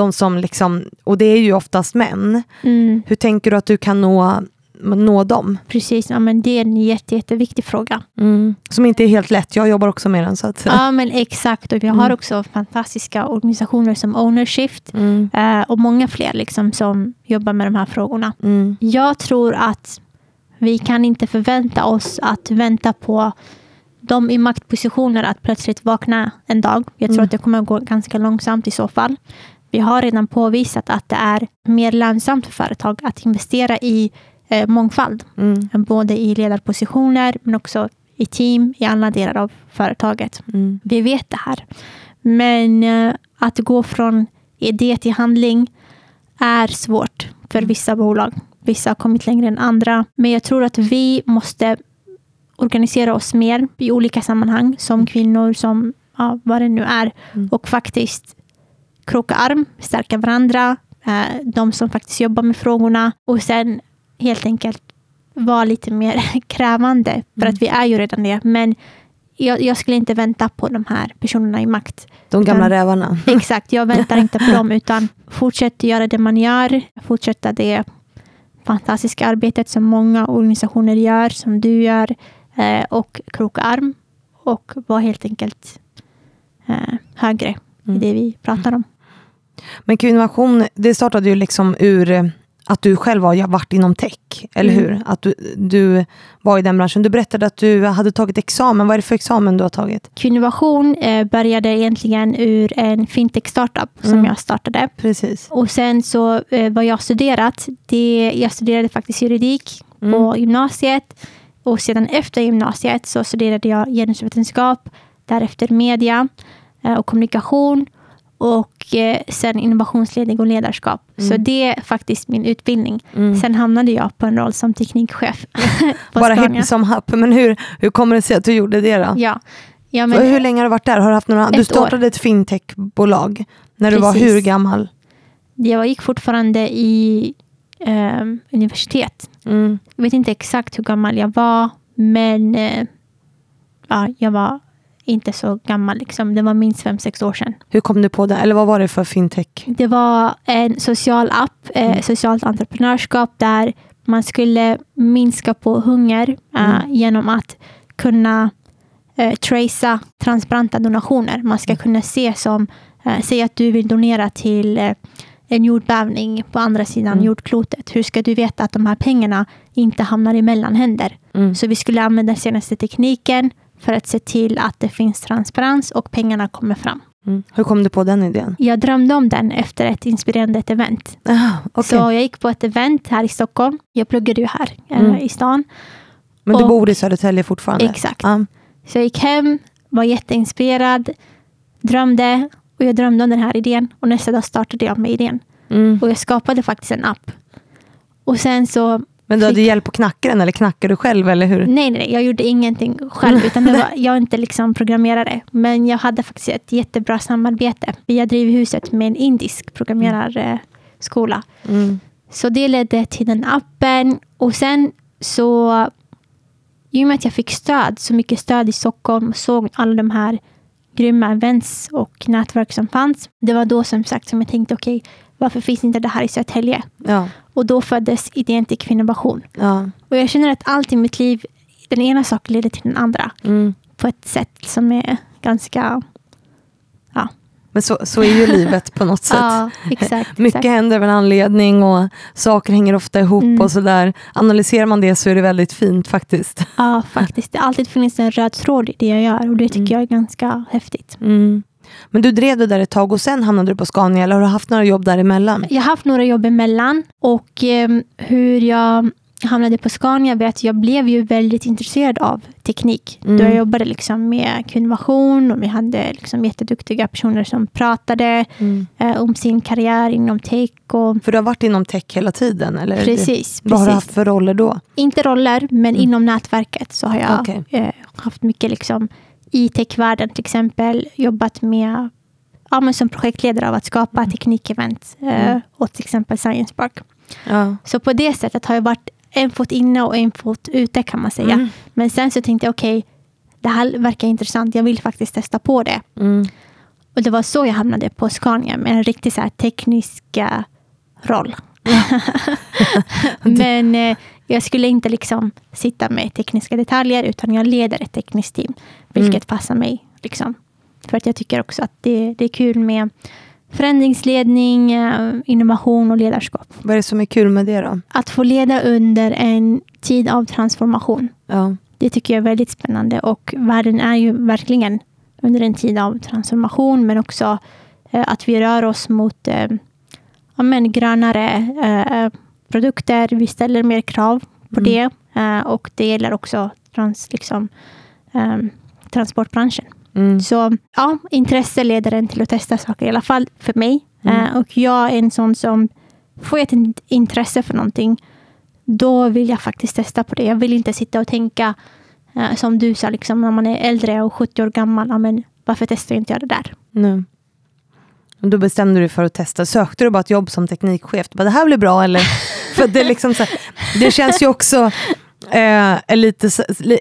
de som liksom, och det är ju oftast män. Mm. Hur tänker du att du kan nå, nå dem? Precis, ja, men det är en jätte, jätteviktig fråga. Som inte är helt lätt, jag jobbar också med den. Så att, Ja, men exakt. Och vi har Mm. också fantastiska organisationer som Ownershift Mm, eh, och många fler liksom, som jobbar med de här frågorna. mm, Jag tror att vi kan inte förvänta oss att vänta på de i maktpositioner att plötsligt vakna en dag. Jag tror Mm. att det kommer att gå ganska långsamt i så fall. Vi har redan påvisat att det är mer lönsamt för företag att investera i eh, mångfald. mm, Både i ledarpositioner men också i team i alla delar av företaget. mm, Vi vet det här. Men eh, att gå från idé till handling är svårt för vissa bolag. Vissa har kommit längre än andra. Men jag tror att vi måste organisera oss mer i olika sammanhang som kvinnor, som ja, vad det nu är. Mm. Och faktiskt kroka arm, stärka varandra. Eh, de som faktiskt jobbar med frågorna. Och sen helt enkelt vara lite mer krävande. För Mm. att vi är ju redan det. Men jag, jag skulle inte vänta på de här personerna i makt. De gamla Utan- rävarna. Exakt, jag väntar inte på dem utan fortsätt göra det man gör. Fortsätta det fantastiska arbetet som många organisationer gör, som du gör. Eh, och kroka arm och vara helt enkelt eh, högre Mm. i det vi pratar om. Men Kvinnovation, det startade ju liksom ur eh, att du själv har varit inom tech, eller Mm. hur? Att du, du var i den branschen. Du berättade att du hade tagit examen. Vad är det för examen du har tagit? Kvinnovation eh, började egentligen ur en fintech-startup som Mm. jag startade. Precis. Och sen så eh, vad jag studerat, det, jag studerade faktiskt juridik Mm. på gymnasiet. Och sedan efter gymnasiet så studerade jag genusvetenskap, därefter media eh, och kommunikation och eh, sen innovationsledning och ledarskap. Så det är faktiskt min utbildning. Mm. Sen hamnade jag på en roll som teknikchef Bara hipp som happ. Men hur, hur kommer det sig att du gjorde det då? Ja. Ja, men, hur länge har du varit där? Har du, haft några, du startade ett fintechbolag när du var Precis. hur gammal? jag gick fortfarande i eh, universitet. Mm. Jag vet inte exakt hur gammal jag var, men eh, ja, jag var inte så gammal. Liksom. Det var minst fem sex år sedan. Hur kom du på det? Eller vad var det för fintech? Det var en social app, eh, socialt entreprenörskap, där man skulle minska på hunger eh, genom att kunna eh, tracea transparenta donationer. Man ska kunna se som, eh, säg att du vill donera till eh, en jordbävning på andra sidan Mm. jordklotet. Hur ska du veta att de här pengarna inte hamnar i mellanhänder? Mm. Så vi skulle använda den senaste tekniken för att se till att det finns transparens och pengarna kommer fram. Mm. Hur kom du på den idén? Jag drömde om den efter ett inspirerande event. Ah, okej. Så jag gick på ett event här i Stockholm. Jag pluggade ju här eh, Mm. i stan. Men du och- bor i Södertälje fortfarande? Exakt. Ja. Så jag gick hem, var jätteinspirerad, drömde och jag drömde om den här idén. Och nästa dag startade jag med idén. Mm. Och jag skapade faktiskt en app. Och sen så Men du hade hjälp att knacka den eller knackade du själv? Eller hur? Nej, nej, jag gjorde ingenting själv. Utan det var, jag är inte liksom programmerare. Men jag hade faktiskt ett jättebra samarbete via Drivhuset med en indisk programmerarskola. Mm. Så det ledde till den appen. Och sen så, i och med att jag fick stöd, så mycket stöd i Stockholm, och såg alla de här grymma events och nätverk som fanns. Det var då som sagt som jag tänkte, okej, varför finns inte det här i Södertälje? Ja. Och då föddes idén till Kvinnovation. Ja. Och jag känner att allt i mitt liv, den ena saken leder till den andra. Mm. På ett sätt som är ganska... Ja, Men så, så är ju livet på något sätt. ja exakt. Mycket exakt. händer av en anledning och saker hänger ofta ihop Mm. och sådär. Analyserar man det så är det väldigt fint faktiskt. Ja, faktiskt. Det har alltid funnits en röd tråd i det jag gör och det tycker Mm. jag är ganska häftigt. Mm. Men du drev det där ett tag och sen hamnade du på Scania eller har du haft några jobb däremellan? Jag har haft några jobb emellan och eh, hur jag hamnade på Scania vet att jag blev ju väldigt intresserad av teknik. Mm. Då jag jobbade liksom med kundinnovation och vi hade liksom jätteduktiga personer som pratade eh, om sin karriär inom tech. Och, För du har varit inom tech hela tiden? Eller? precis. Vad har du haft för roller då? Inte roller, men Mm. inom nätverket så har jag Okej. eh, haft mycket liksom, i techvärlden till exempel. Jobbat med ja, men som projektledare av att skapa Mm. teknikevent eh, åt till exempel Science Park. Ja. Så på det sättet har jag varit en fot inne och en fot ute kan man säga. Mm. Men sen så tänkte jag okej, det här verkar intressant. Jag vill faktiskt testa på det. Mm. Och det var så jag hamnade på Scania med en riktig så teknisk roll. Men eh, jag skulle inte liksom sitta med tekniska detaljer utan jag leder ett tekniskt team. Vilket passar mig. Liksom. För att jag tycker också att det, det är kul med förändringsledning, eh, innovation och ledarskap. Vad är det som är kul med det då? Att få leda under en tid av transformation. Ja. Det tycker jag är väldigt spännande och världen är ju verkligen under en tid av transformation men också eh, att vi rör oss mot eh, ja, men, grönare eh, produkter. Vi ställer mer krav på Mm. det eh, och det gäller också trans, liksom, eh, transportbranschen. Mm. Så ja, intresse leder en till att testa saker, i alla fall för mig. Mm. Eh, och jag är en sån som, får jag ett in- intresse för någonting, då vill jag faktiskt testa på det. Jag vill inte sitta och tänka, eh, som du sa, liksom, när man är äldre och 70 år gammal, men varför testar inte jag det där? Nu. Då bestämde du dig för att testa. Sökte du bara ett jobb som teknikchef? Bara, det här blir bra eller? för det, liksom så här, det känns ju också eh, lite,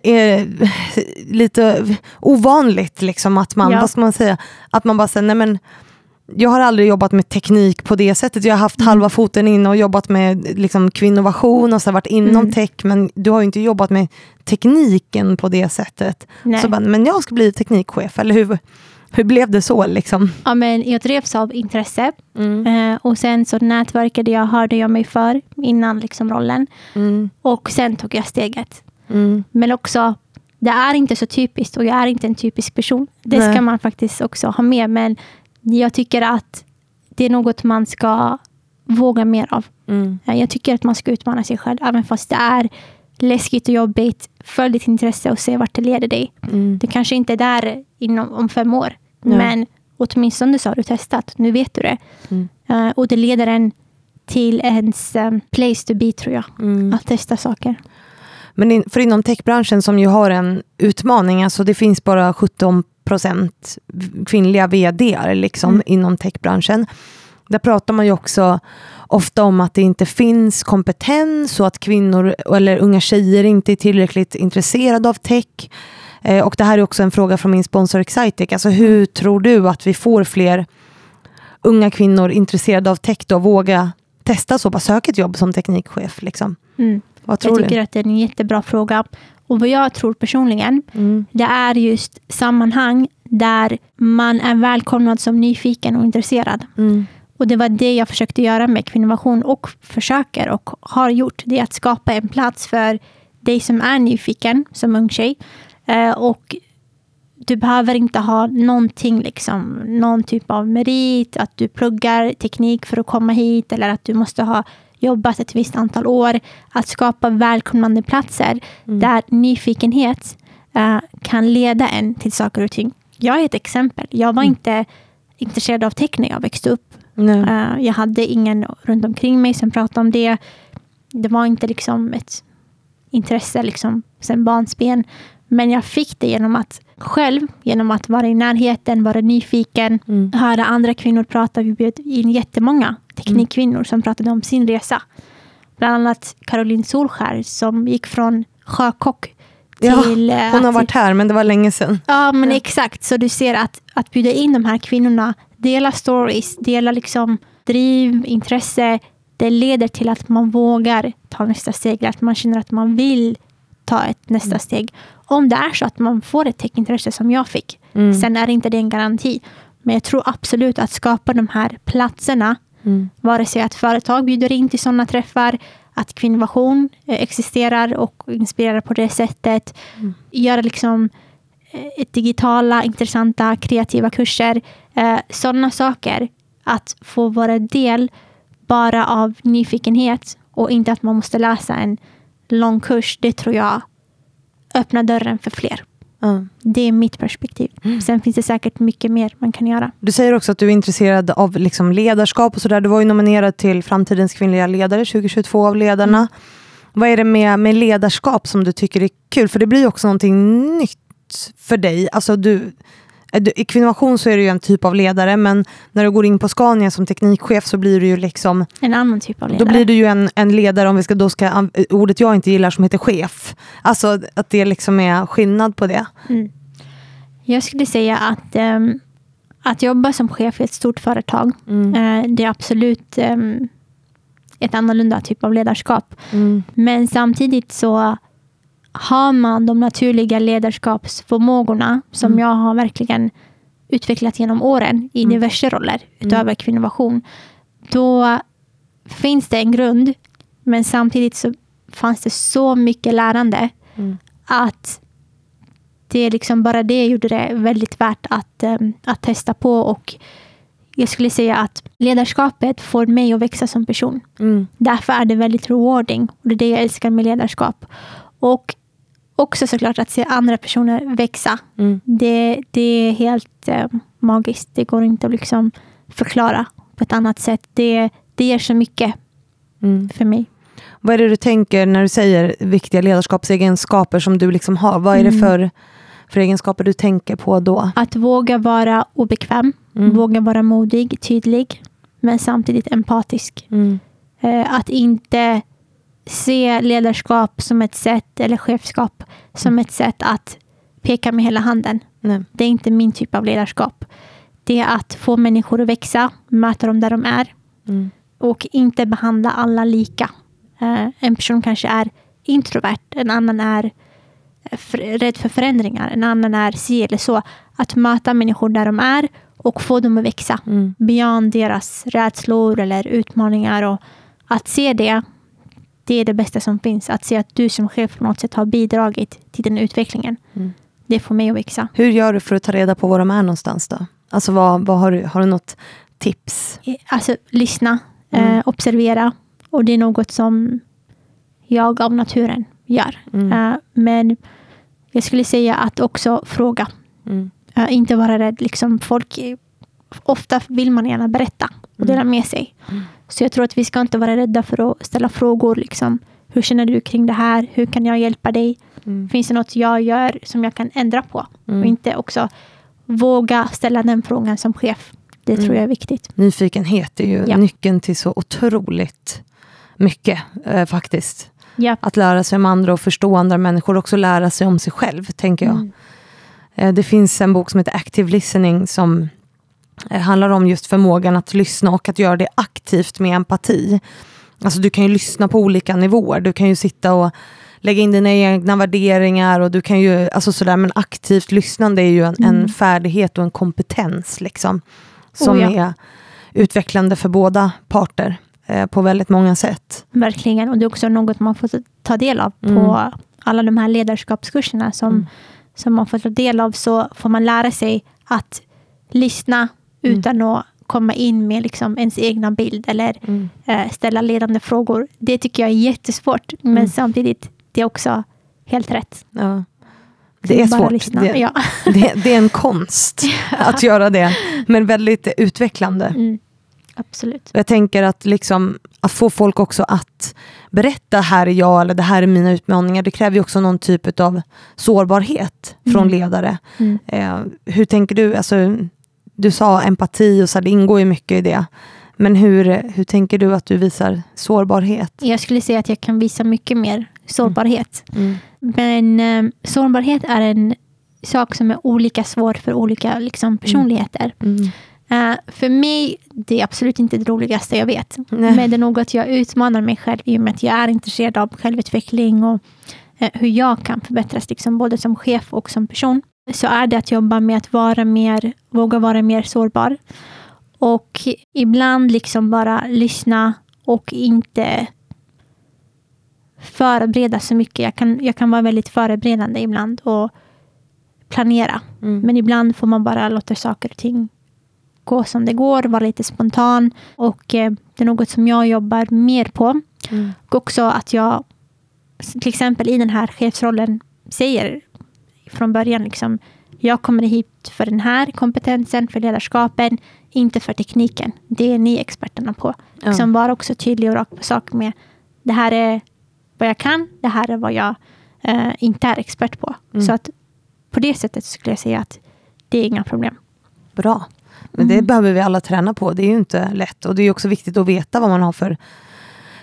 eh, lite ovanligt liksom att man, Ja. vad ska man säga, att man bara säger, nej men jag har aldrig jobbat med teknik på det sättet. Jag har haft Mm. halva foten inne och jobbat med liksom, kvinnovation och så varit inom Mm. tech, men du har ju inte jobbat med tekniken på det sättet. Nej. Så bara, men jag ska bli teknikchef, eller hur? Hur blev det så? Liksom? Ja, men jag drevs av intresse. Mm. Eh, och sen så nätverkade jag, hörde jag mig för innan liksom rollen. Mm. Och sen tog jag steget. Mm. Men också, det är inte så typiskt och jag är inte en typisk person. Det Nej. ska man faktiskt också ha med. Men jag tycker att det är något man ska våga mer av. Mm. Eh, Jag tycker att man ska utmana sig själv, även fast det är läskigt och jobbigt. Följ ditt intresse och se vart det leder dig. Mm. Du kanske inte är där inom, om fem år, Nej. men åtminstone så har du testat. Nu vet du det. Mm. Eh, och det leder en till ens eh, place to be, tror jag. Mm. Att testa saker. Men in, för inom techbranschen som ju har en utmaning, alltså det finns bara 17 procent kvinnliga vd liksom, Mm. inom techbranschen. Där pratar man ju också ofta om att det inte finns kompetens och att kvinnor eller unga tjejer inte är tillräckligt intresserade av tech. Eh, och det här är också en fråga från min sponsor Excitec. Alltså hur tror du att vi får fler unga kvinnor intresserade av tech då, våga testa så pass söka ett jobb som teknikchef? Liksom? Mm. Vad tror Jag tycker du? att det är en jättebra fråga. Och vad jag tror personligen, Mm. det är just sammanhang där man är välkomnad som nyfiken och intresserad. Mm. Och det var det jag försökte göra med Kvinnovation och försöker och har gjort. Det är att skapa en plats för dig som är nyfiken som ung tjej. Eh, och du behöver inte ha någonting, liksom, någon typ av merit, att du pluggar teknik för att komma hit eller att du måste ha jobbat ett visst antal år. Att skapa välkomnande platser där nyfikenhet eh, kan leda en till saker och ting. Jag är ett exempel. Jag var inte intresserad av tech när jag växte upp. Eh, jag hade ingen runt omkring mig som pratade om det. Det var inte liksom ett intresse liksom, sen barnsben. Men jag fick det genom att själv, genom att vara i närheten, vara nyfiken, Mm. höra andra kvinnor prata. Vi bjöd in jättemånga teknikkvinnor som pratade om sin resa. Bland annat Caroline Solskär som gick från sjökock Ja, till... eh, Hon har varit här, men det var länge sedan. Ja, men exakt. Så du ser att, att bjuda in de här kvinnorna, dela stories, dela liksom driv, intresse, det leder till att man vågar ta nästa steg, att man känner att man vill ta ett nästa steg. Om det är så att man får ett techintresse som jag fick, Mm. sen är inte det en garanti. Men jag tror absolut att skapa de här platserna, Mm. vare sig att företag bjuder in till sådana träffar, att kvinnovation eh, existerar och inspirerar på det sättet. Göra liksom eh, digitala, intressanta, kreativa kurser. Eh, sådana saker. Att få vara del bara av nyfikenhet och inte att man måste läsa en lång kurs. Det tror jag öppnar dörren för fler. Ja. Det är mitt perspektiv. Sen finns det säkert mycket mer man kan göra. Du säger också att du är intresserad av liksom ledarskap och sådär. Du var ju nominerad till Framtidens kvinnliga ledare 2022 av ledarna. Vad är det med, med ledarskap som du tycker är kul? För det blir ju också någonting nytt för dig. Alltså du, I kvinnovation så är du ju en typ av ledare, men när du går in på Scania som teknikchef så blir du ju liksom En annan typ av ledare. Då blir du ju en, en ledare, om vi ska, då ska an- ordet jag inte gillar som heter chef. Alltså att det liksom är skillnad på det. Mm. Jag skulle säga att, ehm, att jobba som chef i ett stort företag, Mm. eh, det är absolut ehm, ett annorlunda typ av ledarskap. Mm. Men samtidigt så har man de naturliga ledarskapsförmågorna som Mm. jag har verkligen utvecklat genom åren i diverse roller utöver kvinnovation. Då finns det en grund, men samtidigt så fanns det så mycket lärande Mm. att det är liksom bara det gjorde det väldigt värt att, em, att testa på. Och jag skulle säga att ledarskapet får mig att växa som person. Mm. Därför är det väldigt rewarding. Och det är det jag älskar med ledarskap. Och också såklart att se andra personer växa. Mm. Det, det är helt eh, magiskt. Det går inte att liksom förklara på ett annat sätt. Det, det ger så mycket Mm. för mig. Vad är det du tänker när du säger viktiga ledarskapsegenskaper som du liksom har? Vad är det Mm. för, för egenskaper du tänker på då? Att våga vara obekväm, Mm. våga vara modig, tydlig, men samtidigt empatisk. Mm. Eh, att inte se ledarskap som ett sätt, eller chefskap, som ett sätt att peka med hela handen. Nej. Det är inte min typ av ledarskap. Det är att få människor att växa, möta dem där de är Mm. och inte behandla alla lika. Eh, en person kanske är introvert, en annan är för, rädd för förändringar. En annan är si eller så. Att möta människor där de är och få dem att växa. Mm. Beyond deras rädslor eller utmaningar. Och att se det, det är det bästa som finns. Att se att du som chef på något sätt har bidragit till den utvecklingen. Mm. Det får mig att växa. Hur gör du för att ta reda på var de är någonstans då? Alltså vad, vad har, du, har du något tips? Alltså lyssna, Mm. eh, observera. Och det är något som jag av naturen gör. Mm. Eh, men jag skulle säga att också fråga. Mm. Eh, inte vara rädd. Liksom folk, eh, ofta vill man gärna berätta och dela med sig. Mm. Så jag tror att vi ska inte vara rädda för att ställa frågor. Liksom. Hur känner du kring det här? Hur kan jag hjälpa dig? Mm. Finns det något jag gör som jag kan ändra på? Mm. Och inte också våga ställa den frågan som chef. Det tror Mm. jag är viktigt. Nyfikenhet är ju Ja. nyckeln till så otroligt mycket eh, faktiskt. Ja. Att lära sig om andra och förstå andra människor och också lära sig om sig själv, tänker jag. Mm. Eh, Det finns en bok som heter Active Listening som handlar om just förmågan att lyssna och att göra det aktivt med empati. Alltså du kan ju lyssna på olika nivåer. Du kan ju sitta och lägga in dina egna värderingar och du kan ju, alltså sådär, men aktivt lyssnande är ju en, en Mm. färdighet och en kompetens liksom. Som Oh ja. är utvecklande för båda parter eh, på väldigt många sätt. Verkligen. Och det är också något man får ta del av Mm. på alla de här ledarskapskurserna som, Mm. som man får ta del av. Så får man lära sig att lyssna Mm. utan att komma in med liksom ens egna bild eller Mm. eh, ställa ledande frågor. Det tycker jag är jättesvårt. Men Mm. samtidigt, det är också helt rätt. Ja. Det är Bara svårt. Det, Ja. det, det är en konst att göra det, men väldigt utvecklande. Mm. Absolut. Jag tänker att, liksom, att få folk också att berätta här är jag eller det här är mina utmaningar. Det kräver ju också någon typ av sårbarhet från Mm. ledare. Mm. Eh, hur tänker du? Alltså, du sa empati och så, här, det ingår ju mycket i det. Men hur, hur tänker du att du visar sårbarhet? Jag skulle säga att jag kan visa mycket mer sårbarhet. Mm. Men eh, sårbarhet är en sak som är olika svår för olika liksom, personligheter. Mm. Eh, för mig, det är absolut inte det roligaste jag vet. Nej. Men det är något jag utmanar mig själv i och med att jag är intresserad av självutveckling och eh, hur jag kan förbättras liksom, både som chef och som person. Så är det att jobba med att vara mer, våga vara mer sårbar. Och ibland liksom bara lyssna och inte förbereda så mycket. Jag kan, jag kan vara väldigt förberedande ibland och planera. Mm. Men ibland får man bara låta saker och ting gå som det går, vara lite spontan. Och eh, det är något som jag jobbar mer på. Mm. Och också att jag till exempel i den här chefsrollen säger från början liksom jag kommer hit för den här kompetensen, för ledarskapen, inte för tekniken. Det är ni experterna på. Ja. Liksom vara också tydlig och rak på sak med det här är vad jag kan, det här är vad jag eh, inte är expert på. Mm. Så att på det sättet skulle jag säga att det är inga problem. Bra. Men det Mm. behöver vi alla träna på. Det är ju inte lätt. Och det är också viktigt att veta vad man har för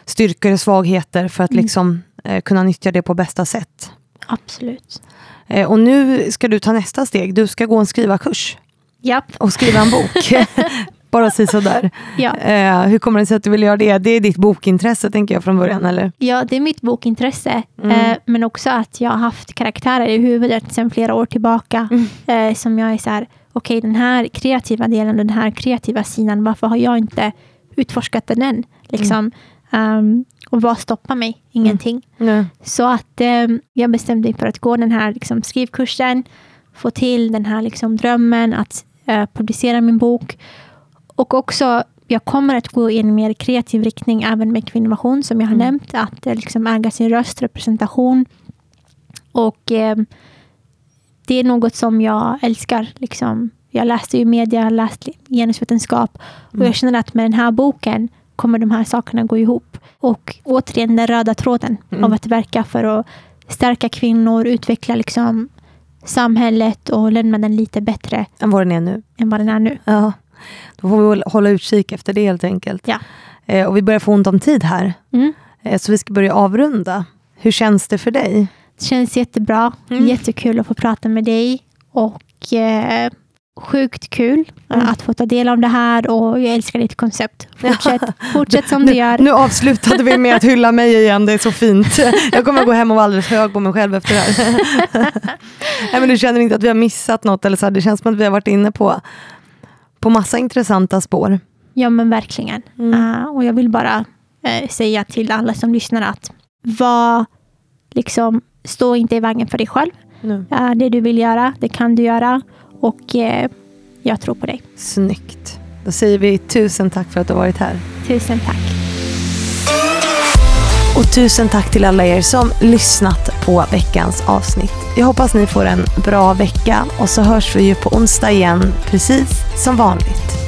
styrkor och svagheter för att Mm. liksom, eh, kunna nyttja det på bästa sätt. Absolut. Eh, och nu ska du ta nästa steg. Du ska gå en skrivarkurs Japp. och skriva en bok. Bara si sådär. Ja. Eh, hur kommer det sig att du vill göra det? Det är ditt bokintresse tänker jag från början, eller? ja, det är mitt bokintresse. Mm. Eh, men också att jag har haft karaktärer i huvudet sedan flera år tillbaka. Mm. Eh, som jag är så här, okej den här kreativa delen och den här kreativa sidan, varför har jag inte utforskat den än? Liksom. Um, och vad stoppar mig? Ingenting. Nej. Så att eh, jag bestämde mig för att gå den här liksom, skrivkursen, få till den här liksom, drömmen att eh, publicera min bok. Och också, jag kommer att gå i en mer kreativ riktning även med kvinnovation som jag har Mm. nämnt. Att eh, liksom, äga sin röst, representation. Och eh, det är något som jag älskar. Liksom. Jag läste ju media, jag har läst genusvetenskap. Och Mm. jag känner att med den här boken kommer de här sakerna gå ihop. Och återigen den röda tråden Mm. av att verka för att stärka kvinnor, utveckla liksom samhället och lämna den lite bättre Än vad den är nu. än vad den är nu. Ja. Då får vi hålla utkik efter det helt enkelt. Ja. Eh, och vi börjar få ont om tid här. Mm. Eh, så vi ska börja avrunda. Hur känns det för dig? Det känns jättebra. Mm. Jättekul att få prata med dig. Och eh, sjukt kul Mm. att få ta del av det här och jag älskar ditt koncept. Fortsätt, fortsätt som du gör. Nu avslutade vi med att hylla mig igen, det är så fint. Jag kommer gå hem och vara alldeles hög på mig själv efter det här. Nej, men du känner inte att vi har missat något? Eller så här, det känns som att vi har varit inne på, på massa intressanta spår. Ja men verkligen. Mm. Eh, och jag vill bara eh, säga till alla som lyssnar att var, liksom, stå inte i vägen för dig själv. Nu. Eh, det du vill göra, det kan du göra. Och eh, jag tror på dig. Snyggt. Då säger vi tusen tack för att du har varit här. Tusen tack. Och tusen tack till alla er som lyssnat på veckans avsnitt. Jag hoppas ni får en bra vecka och så hörs vi ju på onsdag igen, precis som vanligt.